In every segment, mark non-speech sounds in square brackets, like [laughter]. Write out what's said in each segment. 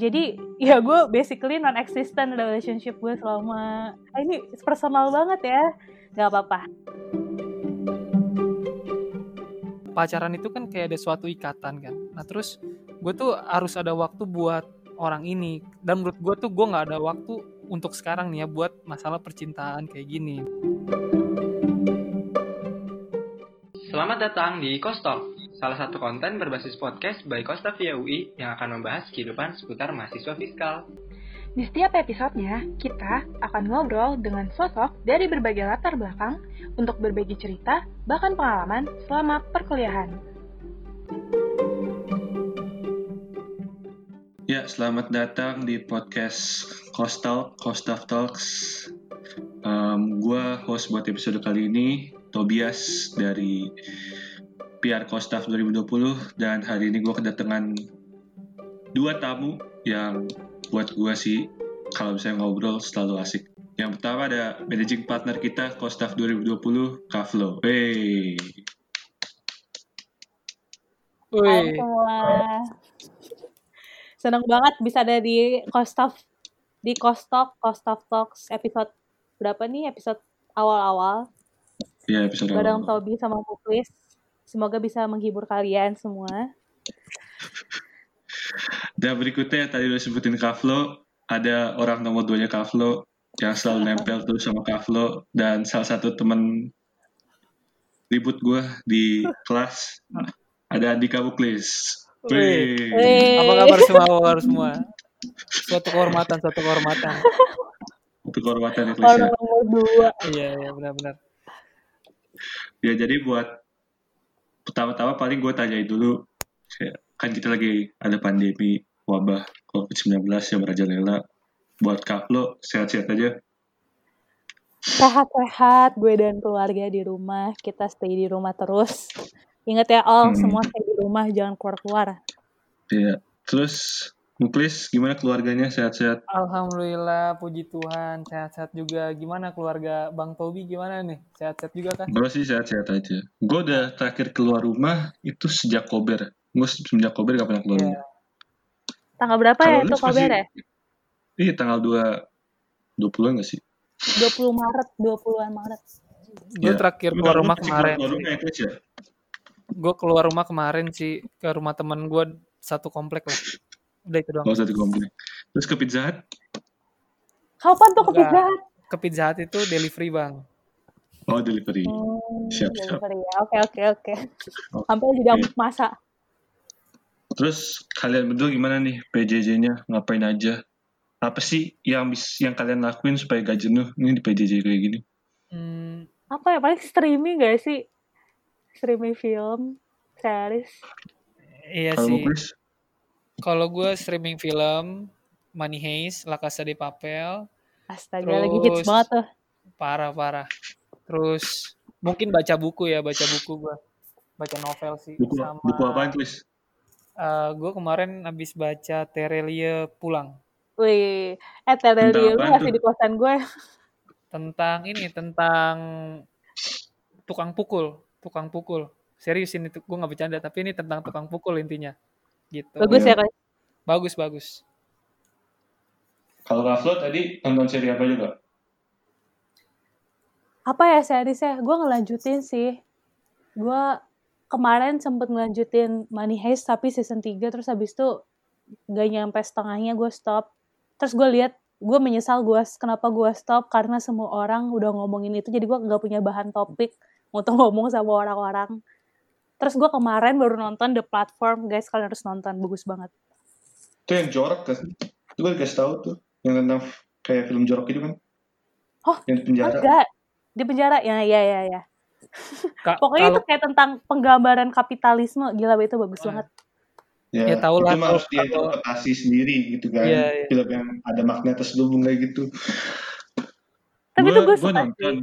jadi ya gue basically non existent relationship gue selama ah, ini personal banget ya. Nggak apa-apa. Pacaran itu kan kayak ada suatu ikatan kan. Nah terus gue tuh harus ada waktu buat orang ini. Dan menurut gue tuh gue nggak ada waktu untuk sekarang nih ya buat masalah percintaan kayak gini. Selamat datang di Kostalk, salah satu konten berbasis podcast by Kosta via UI yang akan membahas kehidupan seputar mahasiswa fiskal. Di setiap episodenya, kita akan ngobrol dengan sosok dari berbagai latar belakang untuk berbagi cerita, bahkan pengalaman selama perkuliahan. Ya, selamat datang di podcast Kostal, Kostaf Talks. Um, gue host buat episode kali ini, Tobias dari PR Kostaf 2020 dan hari ini gue kedatangan dua tamu yang buat gue sih kalau bisa ngobrol selalu asik. Yang pertama ada managing partner kita Kostaf 2020 Kaflo. Wey. Hai semua seneng banget bisa ada di Kostaf di Kostok Kostaf Talks episode berapa nih episode awal-awal Ya, episode bareng awal. Tobi sama Putris semoga bisa menghibur kalian semua Dan berikutnya yang tadi udah sebutin Kaflo, ada orang nomor duanya Kaflo yang selalu nempel terus sama Kaflo dan salah satu temen ribut gue di kelas ada Andika Muklis. Wih. Apa kabar semua apa kabar semua suatu kehormatan suatu kehormatan Untuk kehormatan ya, ya. orang nomor dua iya iya benar-benar Ya jadi buat pertama-tama paling gue tanyain dulu, kan kita lagi ada pandemi wabah COVID-19 yang merajalela. Buat Kaflo sehat-sehat aja. sehat-sehat gue dan keluarga di rumah kita stay di rumah terus ingat ya all Hmm. semua stay di rumah jangan keluar-keluar Iya. Terus Muklis gimana keluarganya sehat-sehat? alhamdulillah puji Tuhan sehat-sehat juga gimana keluarga Bang Tobi gimana nih sehat-sehat juga kan Gue sih sehat-sehat aja. Gue udah terakhir keluar rumah itu sejak kober. Gue semenjak kober gak pernah keluar Iya. rumah. tanggal berapa Kalau ya itu kabar ya Iya tanggal 2 20 gak sih? 20 Maret 20-an Maret gue Iya. terakhir Lu keluar rumah kemarin Keluar rumah ya, ya? gue keluar rumah kemarin sih ke rumah temen gue satu komplek lah udah itu doang Gak usah dikomplain. Terus ke Pizza Hut? kapan tuh ke. Pizza Hut? ke Pizza Hut itu delivery bang Oh delivery. Hmm, Siap, siap. delivery ya. Oke oke oke. Sampai jadi amuk masa. Terus kalian berdua gimana nih PJJ-nya? Ngapain aja? Apa sih yang yang kalian lakuin supaya gak jenuh ini di PJJ kayak gini? hmm, Apa ya paling streaming gak sih? Streaming film, series. iya Kalau sih Muklis? Kalau gue streaming film Money Heist, La Casa de Papel, Astaga lagi hits Terus- banget tuh. parah parah. Terus mungkin baca buku ya, baca buku gue, baca novel sih. Buku, Sama buku apaan Klis? gue kemarin habis baca Terelie pulang Wih, eh Terelie lu masih di kosan gue. tentang ini tentang tukang pukul, tukang pukul. Serius ini gue nggak bercanda, tapi ini tentang tukang pukul intinya. Gitu. Bagus ya, Kak? bagus bagus. Kalau Raflo tadi nonton seri apa juga? Apa ya seriesnya? Gue ngelanjutin sih. Gue kemarin sempet ngelanjutin Money Heist tapi season 3 terus habis itu gak nyampe setengahnya gue stop. Terus gue lihat gue menyesal gue kenapa gue stop karena semua orang udah ngomongin itu jadi gue nggak punya bahan topik untuk [laughs] ngomong sama orang-orang. Terus gue kemarin baru nonton The Platform, guys kalian harus nonton, bagus banget. Itu yang jorok kan? Itu gue dikasih tahu tuh. Yang tentang kayak film jorok itu kan? Oh, Yang di penjara. Enggak, di penjara ya ya ya ya. [laughs] Ka- Pokoknya kalau- itu kayak tentang penggambaran kapitalisme, gila itu bagus banget. Ya, Ya, tahu lah, itu harus diinterpretasi sendiri gitu kan. Iya, iya. Film yang ada makna terselubung kayak gitu. Tapi Gua- itu gue gua suka nonton.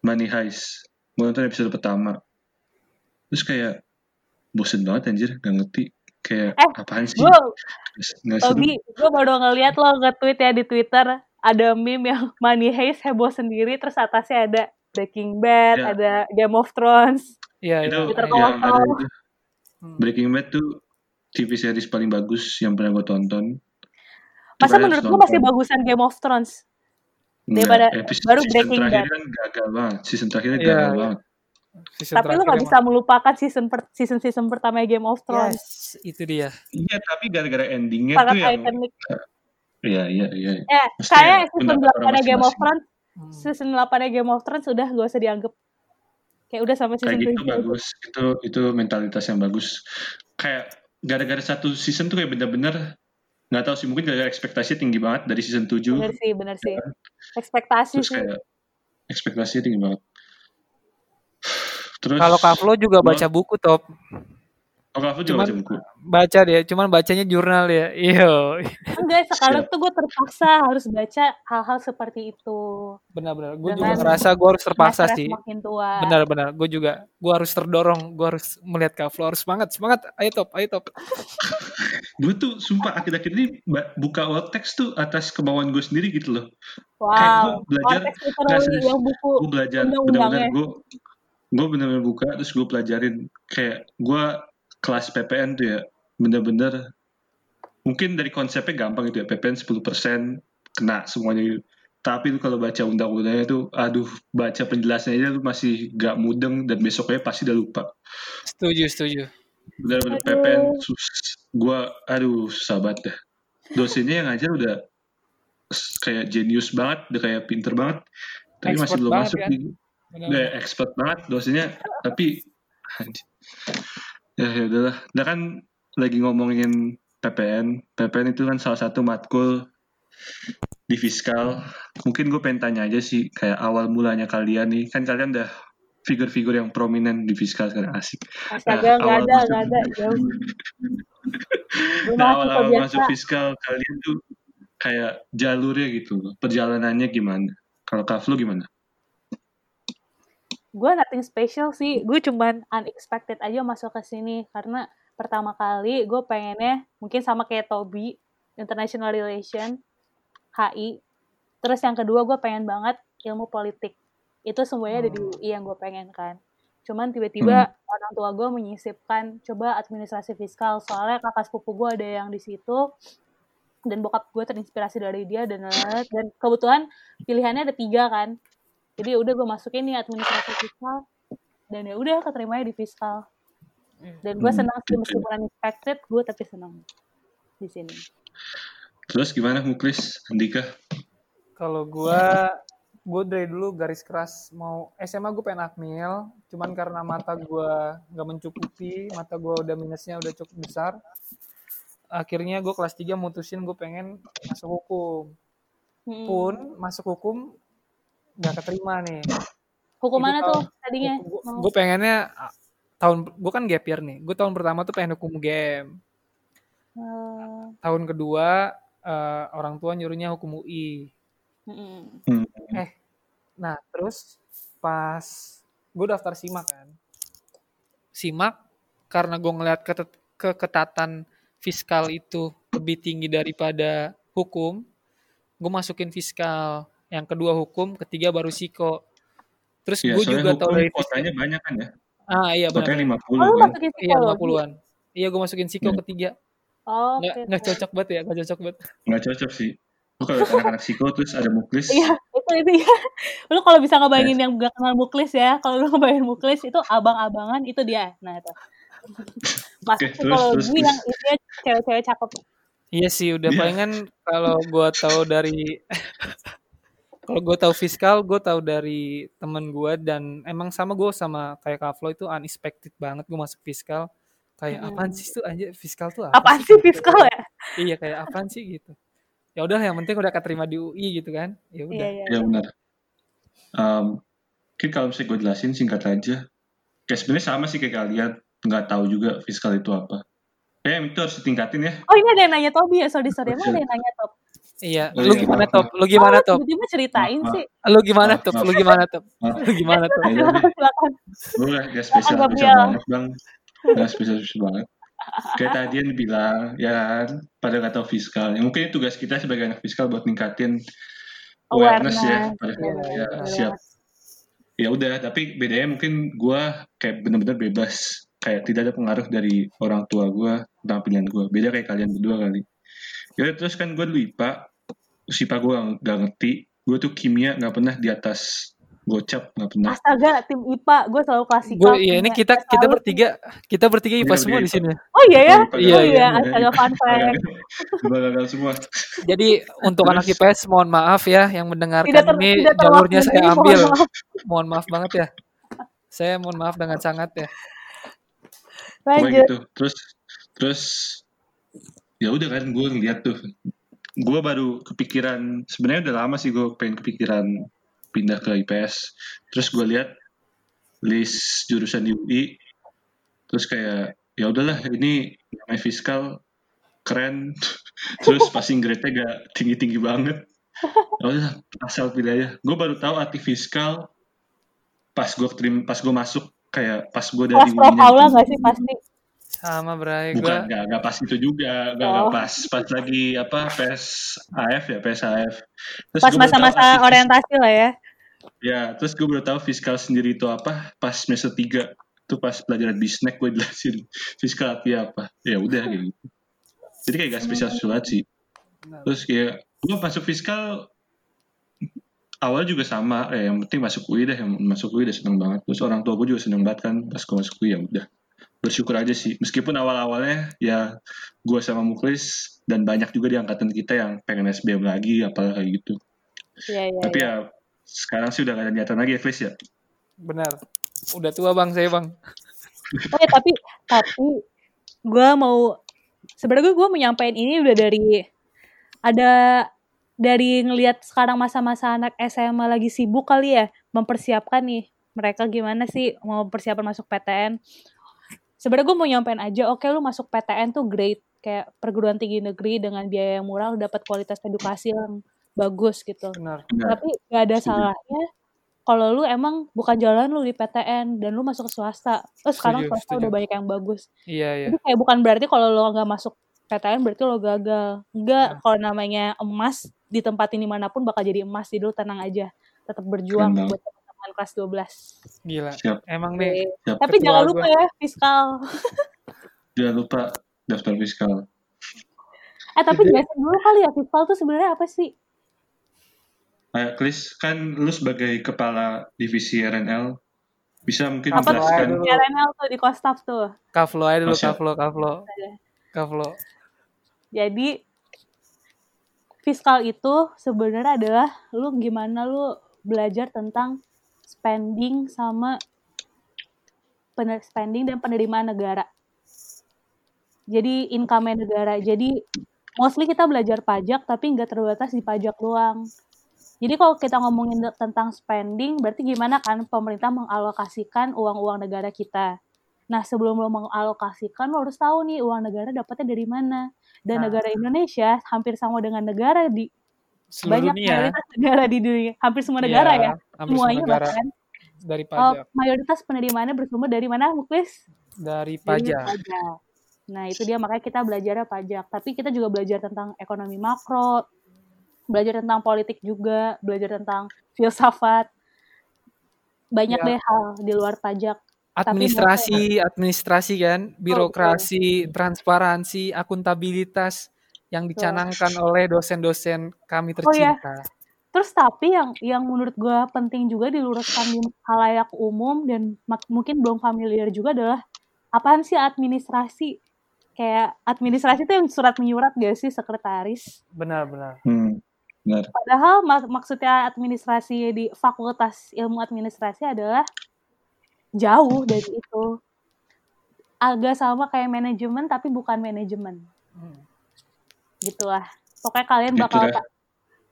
Money Heist. Gue nonton episode pertama. Terus kayak bosen banget anjir, gak ngerti. Kayak Eh, apaan sih? Gue, Nggak. Tobi, gue baru ngeliat lo nge-tweet ya di Twitter, ada meme yang [laughs] Money Heist heboh sendiri, terus atasnya ada Breaking Bad, Ya. ada Game of Thrones. Iya, itu ada itu. Hmm. Breaking Bad tuh TV series paling bagus yang pernah gue tonton. Masa menurut gue masih bagusan Game of Thrones? Nggak, daripada- episode baru Breaking terakhir Bad. kan gagal banget. Season terakhirnya Iya, gagal iya. banget. Season Tapi lu gak emang- bisa melupakan season per, season season pertama Game of Thrones. Yes, itu dia. Iya, tapi gara-gara endingnya Sangat tuh yang iconic. Iya, iya, iya. Eh, Mesti kayak ya, season orang 8 Game of. Thrones, Hmm. season 8 Game of Thrones udah gak usah dianggap. Kayak udah sampai season Kayak gitu 7. bagus. Itu itu mentalitas yang bagus. Kayak gara-gara satu season tuh kayak bener-bener nggak tahu sih mungkin gara-gara ekspektasi tinggi banget dari season 7 Bener sih, bener sih. Ekspektasi terus sih. kayak ekspektasinya tinggi banget. Terus Kalau Kavlo juga gua- baca buku top. Oh, Kavlo juga Cuman- baca buku. Baca dia, cuman bacanya jurnal [laughs] ya. Iyo. Enggak, sekarang tuh gue terpaksa harus baca hal-hal seperti itu. Benar-benar. Gue juga ngerasa gue harus terpaksa sih. Benar-benar. Gue juga. Gue harus terdorong. Gue harus melihat Kavlo. Harus semangat. Semangat. Ayo top. Ayo top. [laughs] Gue tuh sumpah akhir-akhir ini buka web text tuh atas kemauan gue sendiri gitu loh. Wow. Kayak gua belajar, literally yang buku Gue belajar benar-benar gue gue benar-benar buka terus gue pelajarin kayak gue kelas PPN tuh ya bener-bener mungkin dari konsepnya gampang gitu ya PPN 10% kena semuanya gitu. Tapi lu kalau baca undang-undangnya tuh, aduh, baca penjelasannya aja lu masih gak mudeng dan besoknya pasti udah lupa. Setuju, setuju. Bener-bener. PPN, sus, gua, aduh, susah banget dah. Dosennya yang ngajar udah kayak jenius banget, udah kayak pinter banget. Tapi masih Expert belum banget masuk kan? di. Udah expert banget dosennya. Tapi, [laughs] ya ya udahlah. Nah kan lagi ngomongin PPN, PPN itu kan salah satu matkul di fiskal. Mungkin gue pengen tanya aja sih, kayak awal mulanya kalian nih, kan kalian udah figur-figur yang prominent di fiskal sekarang asik. Astaga, nggak awal ada, masuk- nggak ada. Jauh. [laughs] Nah, awal-awal biasa. masuk fiskal kalian tuh kayak jalurnya gitu loh. Perjalanannya gimana? Kalau Kavlo gimana? Gue nothing special sih. Gue cuman unexpected aja masuk ke sini. Karena pertama kali gue pengennya, mungkin sama kayak Toby, International Relation, HI. Terus yang kedua gue pengen banget ilmu politik. Itu semuanya ada di UI yang gue pengen kan. Cuman tiba-tiba orang tua gue menyisipkan coba administrasi fiskal. Soalnya kakak sepupu gue ada yang di situ. Dan bokap gue terinspirasi dari dia dan dan kebetulan pilihannya ada tiga kan jadi udah gue masukin nih administrasi fiskal dan ya udah keterimanya di fiskal dan gue Hmm, senang sih meskipun unexpected gue tapi senang di sini Terus gimana Muklis, Andika? Kalau gua gue dari dulu garis keras mau SMA gue pengen akmil, cuman karena mata gua nggak mencukupi, mata gua udah minusnya udah cukup besar. Akhirnya gue kelas 3 mutusin gue pengen masuk hukum. Hmm. Pun masuk hukum nggak keterima nih. hukum mana tahun- tuh tadinya Gue pengennya ah, tahun gue kan gap year nih. Gue tahun pertama tuh pengen hukum game. Eh, Tahun kedua eh, orang tua nyuruhnya hukum UI. Hmm. Nah, terus pas gue daftar SIMAK kan. SIMAK karena gue ngeliat ketet- keketatan fiskal itu lebih tinggi daripada hukum, gue masukin fiskal. Yang kedua hukum, ketiga baru psiko. Terus Iya, gue juga tahu dari fiskal. kuotanya banyak kan ya? Ah iya benar. Kuotanya 50 oh kan? masukin Iya psikologi 50-an. Iya gue masukin psiko Hmm. ketiga. oh, Nggak, nggak oke. cocok banget ya, nggak cocok banget. Nggak cocok sih. Lu kalau anak-anak psiko terus ada Muklis, Iya, itu itu ya. Lu kalau bisa ngebayangin yang gak kenal muklis ya, kalau lu ngebayangin muklis itu abang-abangan itu dia. Nah itu. Masuk Oke, terus, psikologi terus, terus. yang isinya cewek-cewek cakep. Iya sih, udah Iya. palingan kalau gue tahu dari kalau gue tahu fiskal, gue tahu dari temen gue dan emang sama gue sama kayak Kavlo itu unexpected banget gue masuk fiskal. Kayak Mm-mm. apaan sih tuh aja fiskal tuh apa Apaan sih fiskal ya? Iya kayak apaan sih gitu. Ya udah yang penting udah keterima di UI gitu kan. Ya Iya, udah. iya. ya benar. Um, mungkin kalau misalnya gue jelasin singkat aja. Kayak sebenarnya sama sih kayak kalian, nggak tahu juga fiskal itu apa. Kayak itu harus ditingkatin ya. Oh ini ada yang nanya Tobi ya, sorry sorry. Emang ada yang nanya Top? Iya, Oh, lu iya, gimana top? Lu gimana oh, top? Tiba-tiba ceritain Maaf, sih. Lu gimana top? Lu gimana top? Maaf. Lu gimana top? Ya udah deh. Silakan. Lu lah gak spesial spesial banget bang. Gak spesial spesial banget. Kayak tadi yang dibilang, ya kan, pada nggak tahu fiskal. Ya, mungkin tugas kita sebagai anak fiskal buat ningkatin awareness, ya. Pada, Iya, ya, siap. Ya udah, tapi bedanya mungkin gua kayak bener-bener bebas. kayak tidak ada pengaruh dari orang tua gue tentang pilihan gue beda kayak kalian berdua kali ya terus kan gue dulu IPA terus IPA gue gak ngerti gue tuh kimia nggak pernah di atas gocap nggak pernah Astaga, tim IPA, gue selalu klasikal. Gue ya ini kita kita bertiga kita bertiga IPA Iya, semua bertiga di sini. Oh iya ya? Iya, oh iya. iya, astaga fun fact. gagal semua Jadi untuk Terus? anak IPS mohon maaf ya yang mendengarkan Tidak ter- ini tidak jalurnya saya ambil. maaf. Mohon maaf banget ya. Saya mohon maaf dengan sangat ya. Lanjut. gitu terus terus ya udah kan gue ngeliat tuh gue baru kepikiran sebenarnya udah lama sih gue pengen kepikiran pindah ke IPS terus gue lihat list jurusan di UI terus kayak ya udahlah ini namanya fiskal keren. [laughs] Terus passing grade-nya gak tinggi tinggi banget. Ya udah asal pilih aja. Gue baru tahu arti fiskal pas gue terima pas gue masuk kayak pas gue dari Kelas Prof UI-nya Paula itu. nggak sih? Pasti? Sama Bray Bukan, gue nggak nggak pas itu juga, nggak Oh. nggak pas pas lagi apa PES AF ya PES AF. Terus Pas gua masa-masa arti orientasi lah ya. Ya, terus gue baru tahu fiskal sendiri itu apa pas semester 3 itu pas pelajaran bisnek gue jelasin fiskal artinya apa. Ya udah kayak gitu. Jadi kayak gak spesial banget sih. Terus kayak gue masuk fiskal awal juga sama, eh, yang penting masuk UI dah, yang masuk UI udah seneng banget. Terus orang tua gue juga seneng banget kan pas gue masuk UI ya udah bersyukur aja sih. Meskipun awal-awalnya ya gue sama Muklis dan banyak juga di angkatan kita yang pengen SBM lagi, apalah kayak gitu. Iya, iya. Tapi iya. ya sekarang sih udah gak ada niatan lagi ya, Klis ya. benar. Udah tua bang saya bang. Oh ya, tapi tapi gue mau sebenarnya gue menyampaikan ini udah dari ada dari ngelihat sekarang masa-masa anak SMA lagi sibuk kali ya mempersiapkan nih mereka gimana sih mau persiapan masuk PTN. Sebenarnya gue mau nyampein aja, oke lu masuk PTN tuh great kayak perguruan tinggi negeri dengan biaya yang murah lu dapat kualitas edukasi yang bagus gitu. Benar. Benar. Tapi gak ada salahnya kalau lu emang bukan jalan lu di PTN dan lu masuk ke swasta. Oh sekarang Setuju, swasta setuju. udah banyak yang bagus. Iya iya. Jadi kayak bukan berarti kalau lo nggak masuk PTN berarti lo gagal. Enggak, Nah. kalau namanya emas ditempatin di mana pun bakal jadi emas. Jadi lo tenang aja. Tetap berjuang banget. buat teman-teman kelas 12. Gila. Siap. Emang nih. Siap. Tapi Ketua jangan lupa ya fiskal. [laughs] Jangan lupa daftar fiskal. Eh tapi jelasin dulu kali ya fiskal tuh sebenarnya apa sih? Kayak Klis, kan lu sebagai kepala divisi RNL bisa mungkin Apa tuh? menjelaskan Dulu. RNL tuh di Kostaf tuh. Kaflo aja dulu Oh, kaflo kaflo. Kaflo. Jadi fiskal itu sebenarnya adalah lu gimana lu belajar tentang spending sama pener- spending dan penerimaan negara. Jadi income negara. Jadi mostly kita belajar pajak tapi nggak terbatas di pajak doang. Jadi kalau kita ngomongin tentang spending, berarti gimana kan pemerintah mengalokasikan uang-uang negara kita. Nah, sebelum lo mengalokasikan, lo harus tahu nih uang negara dapatnya dari mana. Dan Nah. negara Indonesia hampir sama dengan negara di Seluruh banyak dunia. mayoritas negara di dunia, hampir semua negara Iya, ya, Hampir semua semuanya negara bahkan. dari Oh, pajak. mayoritas penerimaannya bersumber dari mana, Muklis? Dari Dari pajak. Nah, itu dia makanya kita belajarnya pajak. Tapi kita juga belajar tentang ekonomi makro, belajar tentang politik juga, belajar tentang filsafat. Banyak Ya. deh hal di luar pajak. Administrasi, administrasi kan, birokrasi, transparansi, akuntabilitas yang dicanangkan oleh dosen-dosen kami Oh ya, tercinta. Terus tapi yang yang menurut gue penting juga diluruskan di halayak umum dan mungkin belum familiar juga adalah apaan sih administrasi? Kayak administrasi itu yang surat menyurat gak sih sekretaris? Benar-benar. Hmm, benar. Padahal mak- maksudnya administrasi di fakultas ilmu administrasi adalah jauh dari itu. Agak sama kayak manajemen tapi bukan manajemen. Hmm. Gitulah. Pokoknya kalian Gitu bakal ta-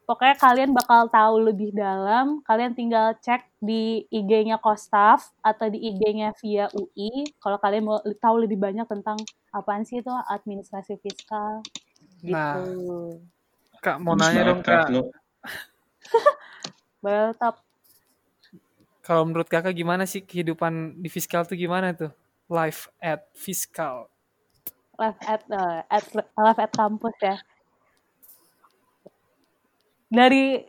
pokoknya kalian bakal tahu lebih dalam. Kalian tinggal cek di IG-nya Kostaf atau di IG-nya via UI kalau kalian mau tahu lebih banyak tentang apaan sih itu administrasi fiskal gitu. Nah, Kak mau nanya dong Kak, Lo. Baltap. [laughs] kalau menurut Kakak gimana sih kehidupan di fiskal tuh gimana tuh? Life at fiskal. Live at, uh, at live at kampus ya. Dari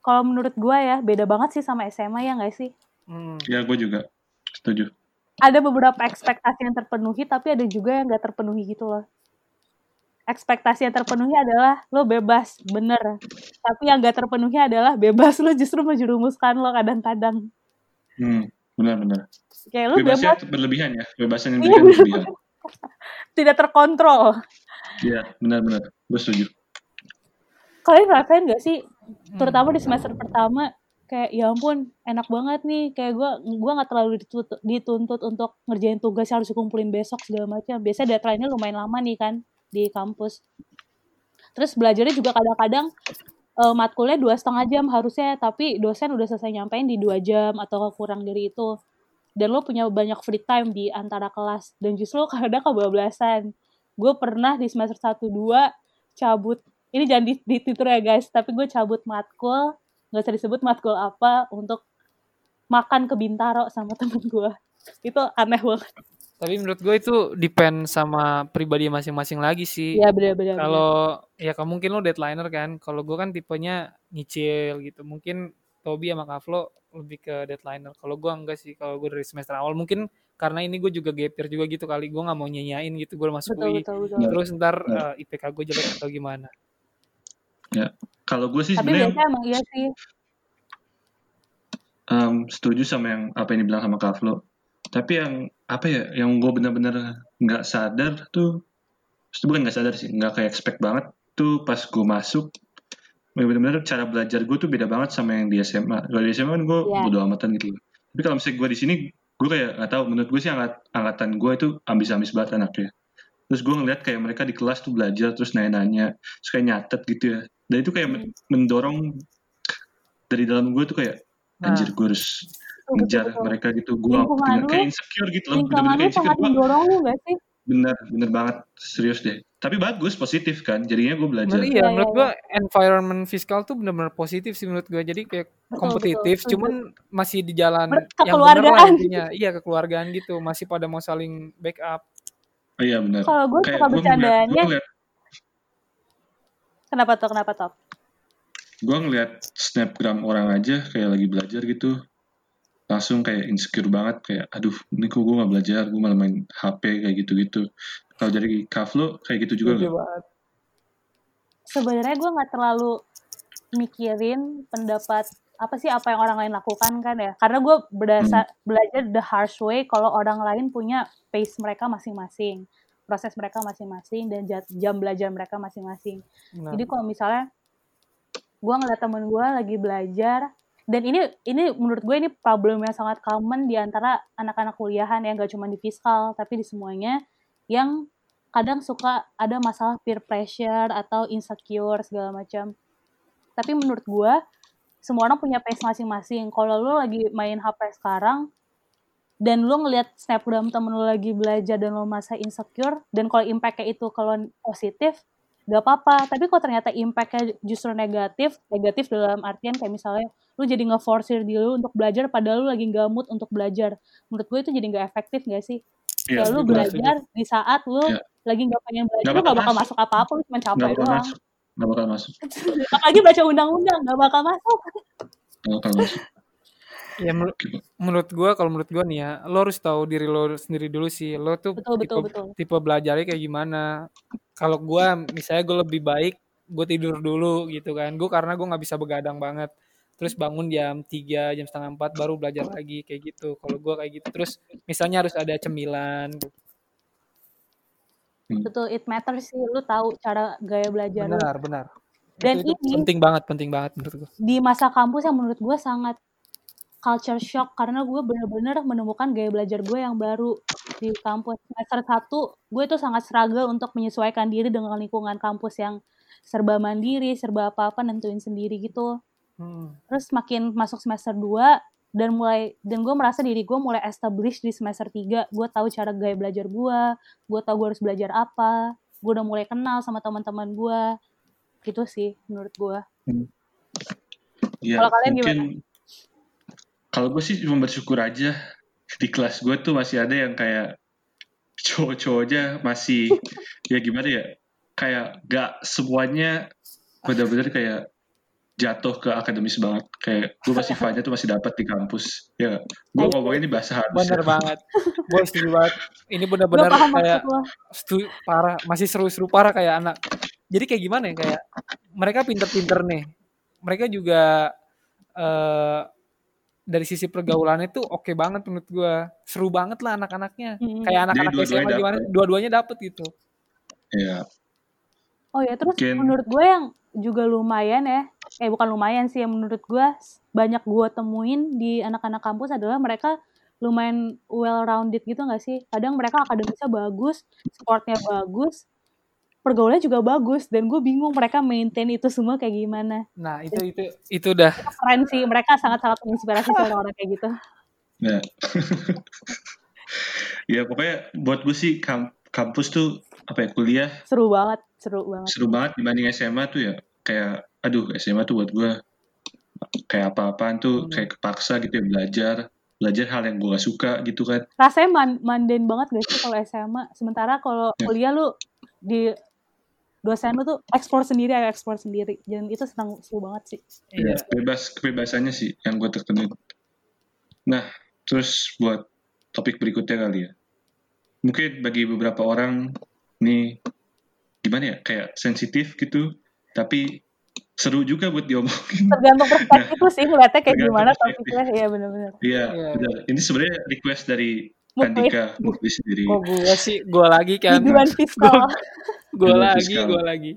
kalau menurut gua ya beda banget sih sama SMA ya nggak sih? Hmm. Ya, gue juga setuju. ada beberapa ekspektasi yang terpenuhi tapi ada juga yang gak terpenuhi gitu loh ekspektasi yang terpenuhi adalah lo bebas bener tapi yang gak terpenuhi adalah bebas lo justru menjerumuskan lo kadang-kadang Hmm, benar-benar. kayak lo Bebasnya bebas berlebihan ya, kebebasan yang Iya, diberikan berlebihan. [laughs] tidak terkontrol Iya, benar-benar. Gue setuju. kalian ngerasain gak sih Hmm. terutama di semester pertama kayak ya ampun enak banget nih kayak gue gua nggak terlalu dituntut, dituntut untuk ngerjain tugas yang harus dikumpulin besok segala macam biasanya deadline-nya lumayan lama nih kan di kampus terus belajarnya juga kadang-kadang eh, matkulnya dua setengah jam harusnya tapi dosen udah selesai nyampein di dua jam atau kurang dari itu dan lo punya banyak free time di antara kelas. Dan justru lo kadang kebablasan. Gue pernah di semester 1 2 cabut. Ini jangan di- dititur ya guys. Tapi gue cabut matkul. Nggak usah disebut matkul apa untuk makan ke Bintaro sama [laughs] temen gue. Itu aneh banget. Tapi menurut gue itu depend sama pribadi masing-masing lagi sih. ya bener-bener Kalau ya kamu mungkin lo deadlineer kan. Kalau gue kan tipenya nyicil gitu. Mungkin Tobi sama Kavlo lebih ke deadlineer. Kalau gue enggak sih. Kalau gue dari semester awal mungkin karena ini gue juga gap year juga gitu kali. Gue nggak mau nyanyain gitu. Gue masuk betul UI. betul betul. Terus ntar Bener. eh, IPK gue jelek atau gimana. Kalau gue sih tapi sebenarnya biasanya emang iya sih em, setuju sama yang apa yang dibilang sama Kavlo. Tapi yang apa ya, yang gue benar-benar nggak sadar tuh, itu bukan nggak sadar sih, nggak kayak expect banget tuh pas gue masuk. Benar-benar cara belajar gue tuh beda banget sama yang di SMA. Kalau di SMA kan gue Iya. bodo amatan gitu. Tapi kalau misalnya gue di sini, gue kayak nggak tahu. Menurut gue sih angkat, angkatan gue itu ambis-ambis banget anaknya. Terus gue ngeliat kayak mereka di kelas tuh belajar terus nanya-nanya, terus kayak nyatet gitu ya. Dan itu kayak men- mendorong dari dalam gue tuh kayak anjir gue harus Betul, ngejar betul. mereka gitu gue kayak insecure gitu loh lingkungan bener-bener lu sangat mendorong lu gak sih bener bener banget serius deh tapi bagus positif kan? Jadinya gue belajar. Menurut, Iya, iya, menurut gue environment fiskal tuh benar-benar positif sih menurut gue. Jadi kayak Betul, kompetitif, betul, cuman masih di jalan yang benar lah intinya. Iya kekeluargaan gitu, masih pada mau saling backup. oh iya bener. Kalau gue kayak suka bercandanya kenapa tuh kenapa top gue ngeliat snapgram orang aja kayak lagi belajar gitu. Langsung kayak insecure banget kayak aduh ini kok gue gak belajar? Gue malah main HP kayak gitu-gitu kalau dari Kavlo kayak gitu juga Setuju banget. sebenarnya gue nggak terlalu mikirin pendapat apa sih apa yang orang lain lakukan kan ya. Karena gue berdasar belajar the harsh way kalau orang lain punya pace mereka masing-masing proses mereka masing-masing dan jam belajar mereka masing-masing. Benar. jadi kalau misalnya gue ngeliat temen gue lagi belajar dan ini ini menurut gue ini problem yang sangat common di antara anak-anak kuliahan ya gak cuma di fiskal tapi di semuanya yang kadang suka ada masalah peer pressure atau insecure segala macam. Tapi menurut gue semua orang punya pace masing-masing. Kalau lo lagi main HP sekarang dan lo ngelihat snapgram temen lo lagi belajar dan lo merasa insecure dan kalau impactnya itu kalau positif gak apa-apa. Tapi kalau ternyata impactnya justru negatif negatif dalam artian kayak misalnya lu jadi nge-force diri lu untuk belajar padahal lu lagi gak mood untuk belajar. Menurut gue itu jadi gak efektif gak sih Iya, kayak lu bener. belajar di saat lu Iya. lagi gak pengen belajar Nggak lu gak bakal masuk. masuk apa-apa lu cuma nggak capek bakal doang masuk nggak bakal masuk [laughs] apalagi baca undang-undang gak bakal masuk nggak bakal masuk Ya menur- menurut gue kalau menurut gue nih ya, lo harus tahu diri lo sendiri dulu sih. Lo tuh betul tipe betul betul tipe belajarnya kayak gimana. Kalau gue misalnya gue lebih baik gue tidur dulu gitu kan. Gue karena gue nggak bisa begadang banget. Terus bangun jam 3, jam setengah 4 baru belajar lagi kayak gitu. Kalau gue kayak gitu. Terus misalnya harus ada cemilan. betul it matters sih lu tahu cara gaya belajar lu Benar, benar. Dan itu, itu ini- penting banget, penting banget menurut gue. di masa kampus yang menurut gue sangat culture shock karena gue bener-bener menemukan gaya belajar gue yang baru di kampus semester satu gue itu sangat struggle untuk menyesuaikan diri dengan lingkungan kampus yang serba mandiri serba apa-apa nentuin sendiri gitu Hmm. terus makin masuk semester 2 dan mulai dan gue merasa diri gue mulai establish di semester 3 gue tahu cara gaya belajar gue gue tahu gue harus belajar apa gue udah mulai kenal sama teman-teman gue gitu sih menurut gue Ya, Kalau kalian mungkin kalau gue sih cuma bersyukur aja. Di kelas gue tuh masih ada yang kayak cowok-cowoknya masih [laughs] ya gimana ya kayak gak semuanya benar-benar kayak jatuh ke akademis banget. Kayak gue masih [laughs] vibe-nya tuh masih dapat di kampus. Ya, gue Ayo. ngomongnya ini bahasa halus. bener ya. banget gue setuju banget ini bener-bener kayak setuju parah masih seru-seru parah kayak anak jadi kayak gimana ya kayak mereka pinter-pinter nih mereka juga eh dari sisi pergaulannya tuh oke banget menurut gue seru banget lah anak-anaknya Mm. kayak anak-anak Jadi SMA dua-duanya gimana dua-duanya dapet gitu Iya. Oh ya, terus Mungkin- menurut gue yang juga lumayan ya, eh bukan lumayan sih, yang menurut gue banyak gue temuin di anak-anak kampus adalah mereka lumayan well rounded gitu gak sih? Kadang mereka akademisnya bagus, sportnya bagus, pergaulannya juga bagus, dan gue bingung mereka maintain itu semua kayak gimana. nah itu itu itu udah Keren sih, mereka sangat-sangat menginspirasi sih orang-orang kayak gitu. Nah. [laughs] ya pokoknya buat gue sih kam- kampus tuh apa ya kuliah Seru banget, seru banget. seru banget dibanding SMA tuh ya kayak aduh SMA tuh buat gue kayak apa-apaan tuh Hmm. kayak kepaksa gitu ya belajar belajar hal yang gue gak suka gitu kan Rasanya man mundane banget gak sih kalau SMA? Sementara kalau Ya. kuliah lu di dosen lu tuh explore sendiri, ayo explore sendiri. Dan itu senang seru banget sih. iya Ya, bebas kebebasannya sih yang gue tekenin nah terus buat topik berikutnya kali ya mungkin bagi beberapa orang nih gimana ya kayak sensitif gitu tapi seru juga buat diomongin Tergantung [laughs] perspektif lu sih ngeliatnya kayak gimana topiknya. Iya bener-bener. Iya, benar. Ini sebenarnya request dari Muklis. Andika Muklis sendiri. kok gue sih gue lagi kan fiskal. gue lagi gue lagi